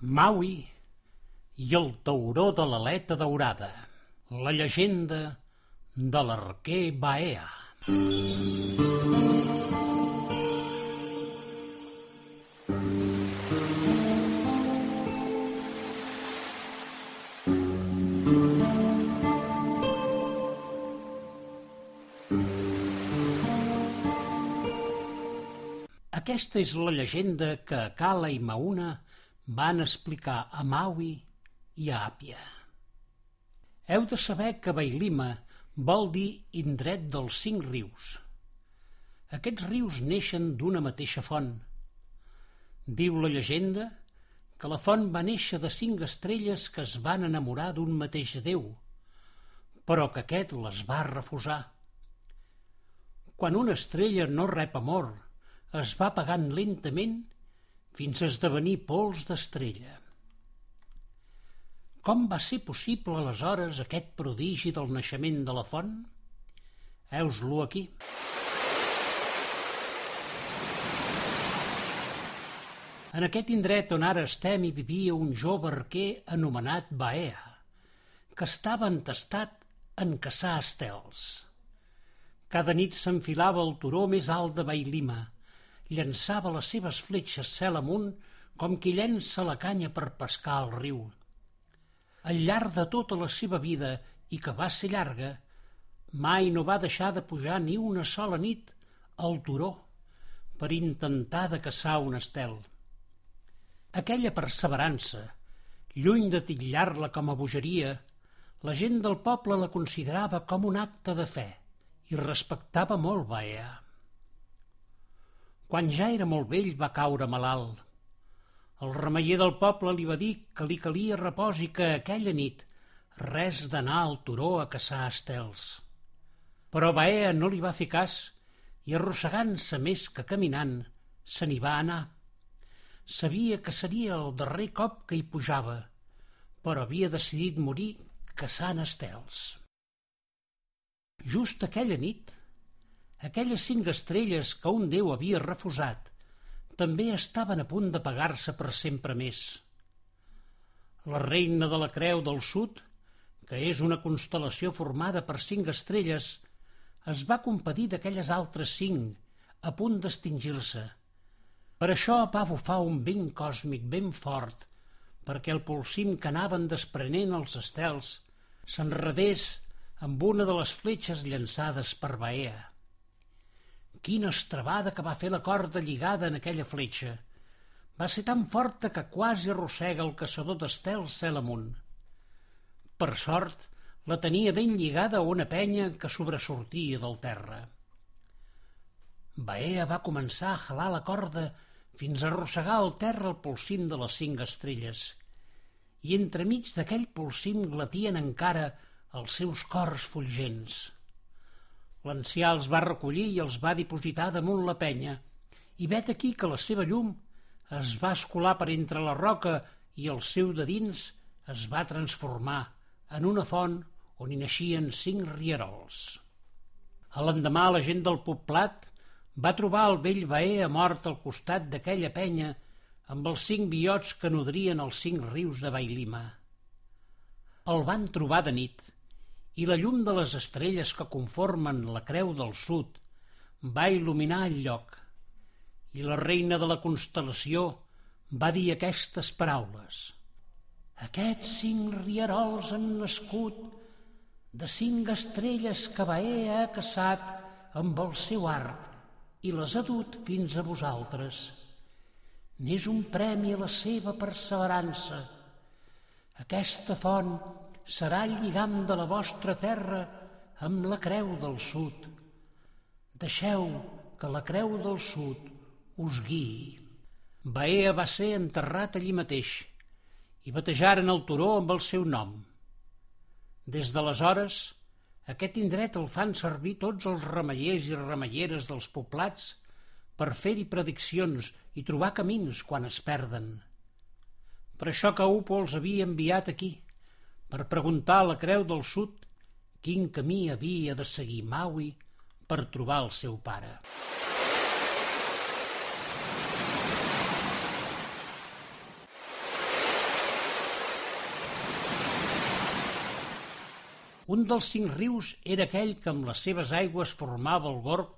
Maui i el tauró de l'aleta daurada. La llegenda de l'arquer Baea. Aquesta és la llegenda que Kala i Mauna van explicar a Maui i a Àpia. Heu de saber que Bailima vol dir indret dels cinc rius. Aquests rius neixen d'una mateixa font. Diu la llegenda que la font va néixer de cinc estrelles que es van enamorar d'un mateix Déu, però que aquest les va refusar. Quan una estrella no rep amor, es va apagant lentament fins a esdevenir pols d'estrella. Com va ser possible aleshores aquest prodigi del naixement de la font? Heus-lo aquí. En aquest indret on ara estem hi vivia un jove arquer anomenat Baea, que estava entestat en caçar estels. Cada nit s'enfilava al turó més alt de Bailima, llançava les seves fletxes cel amunt com qui llença la canya per pescar al riu. Al llarg de tota la seva vida, i que va ser llarga, mai no va deixar de pujar ni una sola nit al turó per intentar de caçar un estel. Aquella perseverança, lluny de titllar-la com a bogeria, la gent del poble la considerava com un acte de fe i respectava molt Baea. Quan ja era molt vell va caure malalt. El remeller del poble li va dir que li calia repòs i que aquella nit res d'anar al turó a caçar estels. Però Baea no li va fer cas i arrossegant-se més que caminant, se n'hi va anar. Sabia que seria el darrer cop que hi pujava, però havia decidit morir caçant estels. Just aquella nit, aquelles cinc estrelles que un déu havia refusat també estaven a punt d'apagar-se per sempre més. La reina de la Creu del Sud, que és una constel·lació formada per cinc estrelles, es va compadir d'aquelles altres cinc, a punt d'extingir-se. Per això va bufar un vent còsmic ben fort, perquè el polsim que anaven desprenent els estels s'enredés amb una de les fletxes llançades per Baea. Quina estrabada que va fer la corda lligada en aquella fletxa! Va ser tan forta que quasi arrossega el caçador d'estels cel amunt. Per sort, la tenia ben lligada a una penya que sobresortia del terra. Baea va començar a jalar la corda fins a arrossegar al terra el polsim de les cinc estrelles, i entremig d'aquell polsim glatien encara els seus cors fulgents. L'ancià els va recollir i els va dipositar damunt la penya, i vet aquí que la seva llum es va escolar per entre la roca i el seu de dins es va transformar en una font on hi naixien cinc rierols. A l'endemà la gent del poblat va trobar el vell Baea mort al costat d'aquella penya amb els cinc biots que nodrien els cinc rius de Bailima. El van trobar de nit i la llum de les estrelles que conformen la creu del sud va il·luminar el lloc i la reina de la constel·lació va dir aquestes paraules. Aquests cinc rierols han nascut de cinc estrelles que Baea ha caçat amb el seu arc i les ha dut fins a vosaltres. N'és un premi a la seva perseverança. Aquesta font serà el lligam de la vostra terra amb la creu del sud. Deixeu que la creu del sud us guiï. Baea va ser enterrat allí mateix i batejaren el turó amb el seu nom. Des d'aleshores, aquest indret el fan servir tots els remeiers i remeieres dels poblats per fer-hi prediccions i trobar camins quan es perden. Per això que Upo els havia enviat aquí, per preguntar a la Creu del Sud quin camí havia de seguir Maui per trobar el seu pare. Un dels cinc rius era aquell que amb les seves aigües formava el gorg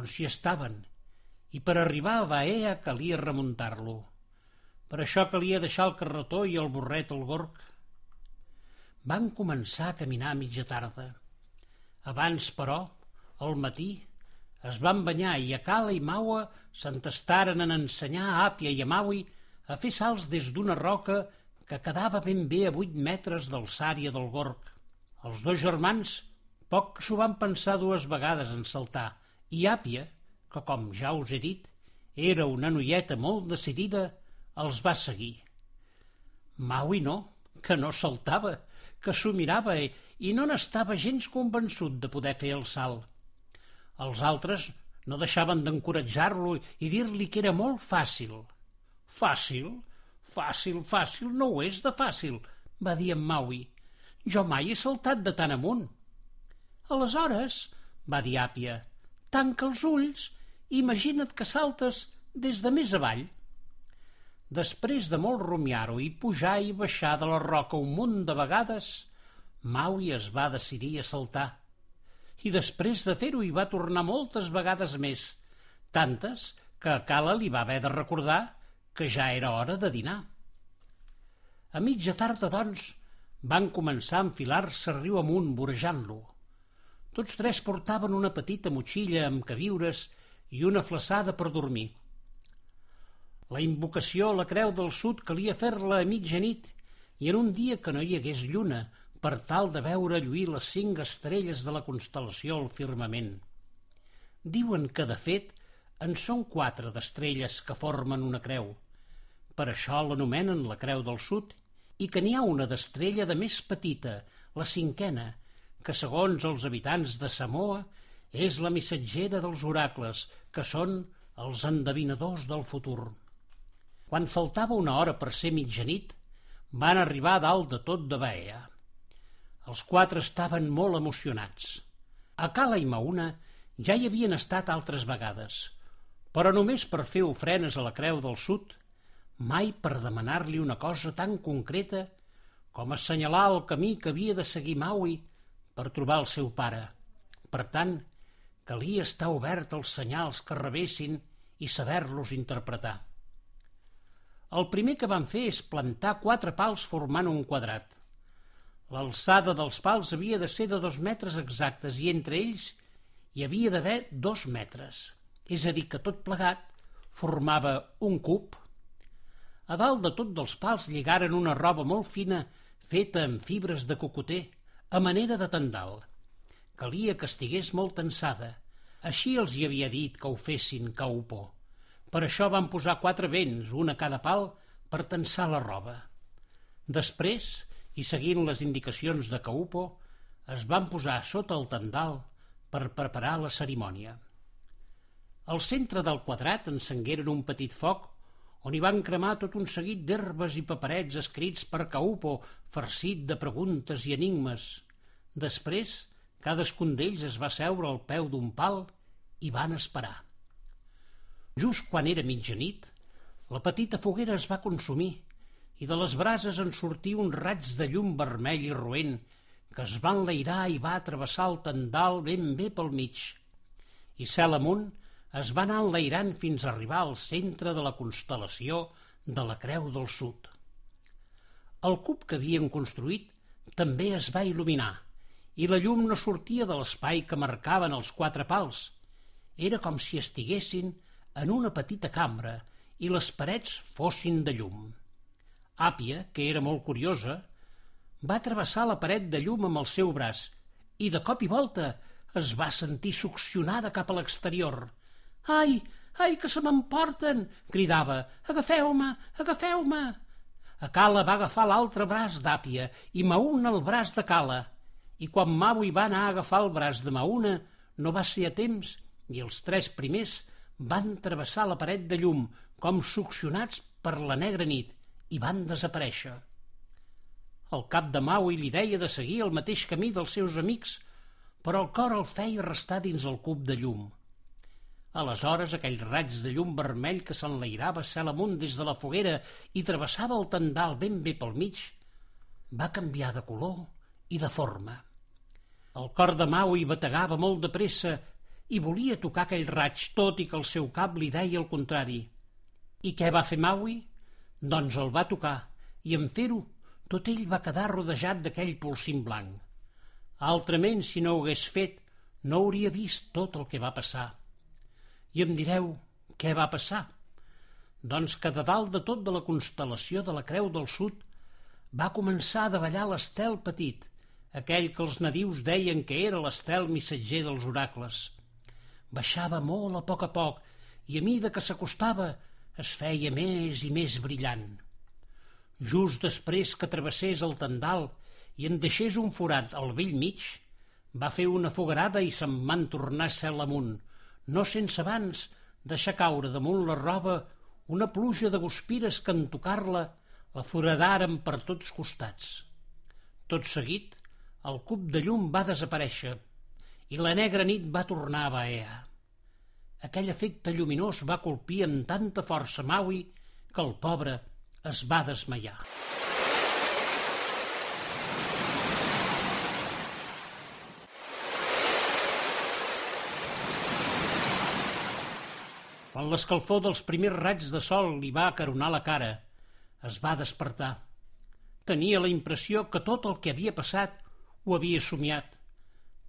on s'hi estaven, i per arribar a Baea calia remuntar-lo. Per això calia deixar el carretó i el borret al gorg van començar a caminar a mitja tarda. Abans, però, al matí, es van banyar i a Cala i Maua s'entestaren en ensenyar a Àpia i a Maui a fer salts des d'una roca que quedava ben bé a vuit metres d'alçària del Gorg. Els dos germans poc s'ho van pensar dues vegades en saltar i Àpia, que com ja us he dit, era una noieta molt decidida, els va seguir. Maui no, que no saltava, que s'ho mirava i no n'estava gens convençut de poder fer el salt. Els altres no deixaven d'encoratjar-lo i dir-li que era molt fàcil. Fàcil? Fàcil, fàcil, no ho és de fàcil, va dir en Maui. Jo mai he saltat de tan amunt. Aleshores, va dir Àpia, tanca els ulls i imagina't que saltes des de més avall. Després de molt rumiar-ho i pujar i baixar de la roca un munt de vegades, Maui es va decidir a saltar i després de fer-ho hi va tornar moltes vegades més, tantes que a Cala li va haver de recordar que ja era hora de dinar. A mitja tarda, doncs, van començar a enfilar-se riu amunt, vorejant-lo. Tots tres portaven una petita motxilla amb queviures i una flaçada per dormir. La invocació a la Creu del Sud calia fer-la a mitjanit i en un dia que no hi hagués lluna, per tal de veure lluir les cinc estrelles de la constel·lació al firmament. Diuen que, de fet, en són quatre d'estrelles que formen una creu. Per això l'anomenen la Creu del Sud, i que n'hi ha una d'estrella de més petita, la cinquena, que segons els habitants de Samoa és la missatgera dels oracles, que són els endevinadors del futur. Quan faltava una hora per ser mitjanit, van arribar a dalt de tot de Baea. Els quatre estaven molt emocionats. A Cala i Mauna ja hi havien estat altres vegades, però només per fer ofrenes a la Creu del Sud, mai per demanar-li una cosa tan concreta com assenyalar el camí que havia de seguir Maui per trobar el seu pare. Per tant, calia estar obert als senyals que rebessin i saber-los interpretar. El primer que van fer és plantar quatre pals formant un quadrat. L'alçada dels pals havia de ser de dos metres exactes i entre ells hi havia d'haver dos metres, és a dir, que tot plegat formava un cub. A dalt de tot dels pals lligaren una roba molt fina feta amb fibres de cocoter, a manera de tendal. Calia que estigués molt tensada. Així els hi havia dit que ho fessin caupó. Per això van posar quatre vents, un a cada pal, per tensar la roba. Després, i seguint les indicacions de Caupo, es van posar sota el tendal per preparar la cerimònia. Al centre del quadrat encengueren un petit foc on hi van cremar tot un seguit d'herbes i paperets escrits per Caupo, farcit de preguntes i enigmes. Després, cadascun d'ells es va seure al peu d'un pal i van esperar. Just quan era mitjanit, la petita foguera es va consumir i de les brases en sortí un raig de llum vermell i roent que es va enlairar i va travessar el tendal ben bé pel mig. I cel amunt es va anar enlairant fins a arribar al centre de la constel·lació de la Creu del Sud. El cub que havien construït també es va il·luminar i la llum no sortia de l'espai que marcaven els quatre pals. Era com si estiguessin en una petita cambra i les parets fossin de llum. Àpia, que era molt curiosa, va travessar la paret de llum amb el seu braç i de cop i volta es va sentir succionada cap a l'exterior. Ai, ai, que se m'emporten! cridava. Agafeu-me, agafeu-me! A Cala va agafar l'altre braç d'Àpia i Mauna el braç de Cala. I quan Maui va anar a agafar el braç de Mauna, no va ser a temps i els tres primers van travessar la paret de llum com succionats per la negra nit i van desaparèixer. El cap de Maui li deia de seguir el mateix camí dels seus amics, però el cor el feia restar dins el cub de llum. Aleshores, aquell raig de llum vermell que s'enlairava cel amunt des de la foguera i travessava el tendal ben bé pel mig, va canviar de color i de forma. El cor de Maui bategava molt de pressa i volia tocar aquell raig, tot i que el seu cap li deia el contrari. I què va fer Maui? Doncs el va tocar, i en fer-ho, tot ell va quedar rodejat d'aquell polsim blanc. Altrament, si no ho hagués fet, no hauria vist tot el que va passar. I em direu, què va passar? Doncs que de dalt de tot de la constel·lació de la Creu del Sud va començar a davallar l'estel petit, aquell que els nadius deien que era l'estel missatger dels oracles. Baixava molt a poc a poc i a mida que s'acostava es feia més i més brillant. Just després que travessés el tendal i en deixés un forat al vell mig, va fer una fogarada i se'n van tornar cel amunt, no sense abans deixar caure damunt la roba una pluja de guspires que en tocar-la la foradaren per tots costats. Tot seguit, el cub de llum va desaparèixer i la negra nit va tornar a vaear. Aquell efecte lluminós va colpir amb tanta força Maui que el pobre es va desmaiar. Quan l'escalfor dels primers raigs de sol li va acaronar la cara, es va despertar. Tenia la impressió que tot el que havia passat ho havia somiat,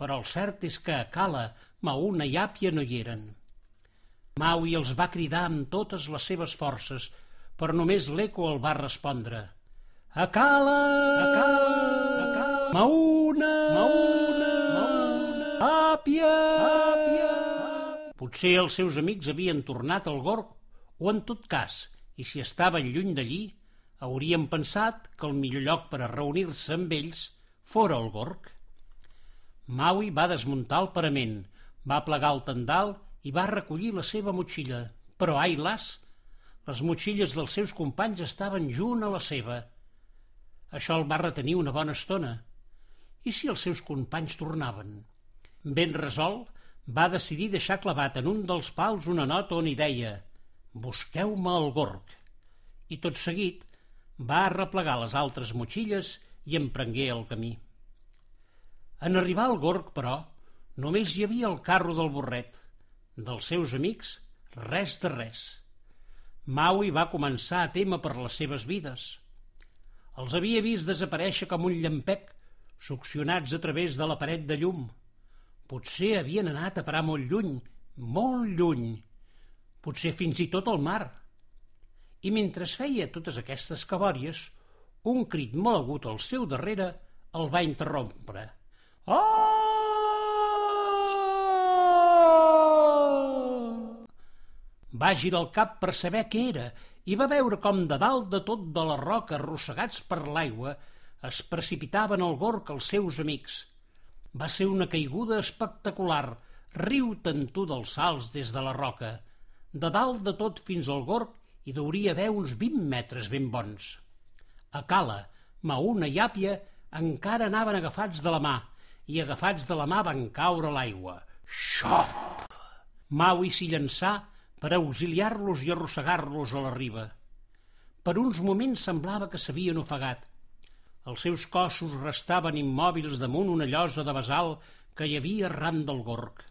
però el cert és que a Cala, Mauna i Àpia no hi eren. Maui els va cridar amb totes les seves forces, però només l'eco el va respondre. A Cala! A Cala! Cala! Mauna! Mauna! Mauna! Àpia! Àpia! Potser els seus amics havien tornat al Gorg, o en tot cas, i si estaven lluny d'allí, haurien pensat que el millor lloc per a reunir-se amb ells fora el Gorg. Maui va desmuntar el parament, va plegar el tendal i va recollir la seva motxilla. Però, ai las, les motxilles dels seus companys estaven junt a la seva. Això el va retenir una bona estona. I si els seus companys tornaven? Ben resolt, va decidir deixar clavat en un dels pals una nota on hi deia «Busqueu-me el gorg». I tot seguit va arreplegar les altres motxilles i emprengué el camí. En arribar al gorg, però, només hi havia el carro del borret. Dels seus amics, res de res. Maui va començar a témer per les seves vides. Els havia vist desaparèixer com un llampec, succionats a través de la paret de llum. Potser havien anat a parar molt lluny, molt lluny, potser fins i tot al mar. I mentre feia totes aquestes cabòries, un crit molt agut al seu darrere el va interrompre. Oh! Va girar el cap per saber què era i va veure com de dalt de tot de la roca, arrossegats per l'aigua, es precipitaven al gorg els seus amics. Va ser una caiguda espectacular, riu tantú dels salts des de la roca. De dalt de tot fins al gorg hi deuria haver uns 20 metres ben bons. A Cala, Mauna i Àpia encara anaven agafats de la mà i agafats de la mà van caure a l'aigua. Xop! Maui s'hi llançà per auxiliar-los i arrossegar-los a la riba. Per uns moments semblava que s'havien ofegat, els seus cossos restaven immòbils damunt una llosa de basal que hi havia arran del gorg.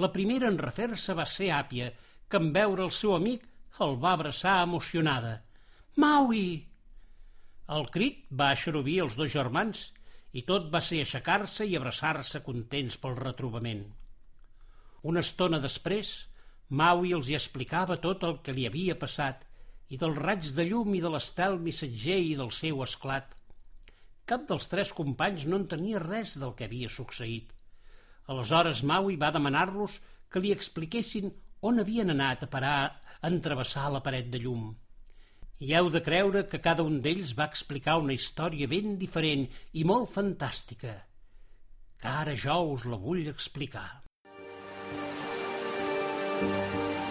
La primera en refer-se va ser Àpia, que en veure el seu amic el va abraçar emocionada. Maui! El crit va aixerobir els dos germans i tot va ser aixecar-se i abraçar-se contents pel retrobament. Una estona després, Maui els hi explicava tot el que li havia passat i del raig de llum i de l'estel missatger i del seu esclat. Cap dels tres companys no entenia res del que havia succeït. Aleshores Maui va demanar-los que li expliquessin on havien anat a parar en travessar la paret de llum. I heu de creure que cada un d'ells va explicar una història ben diferent i molt fantàstica, que ara jo us la vull explicar. Thank you.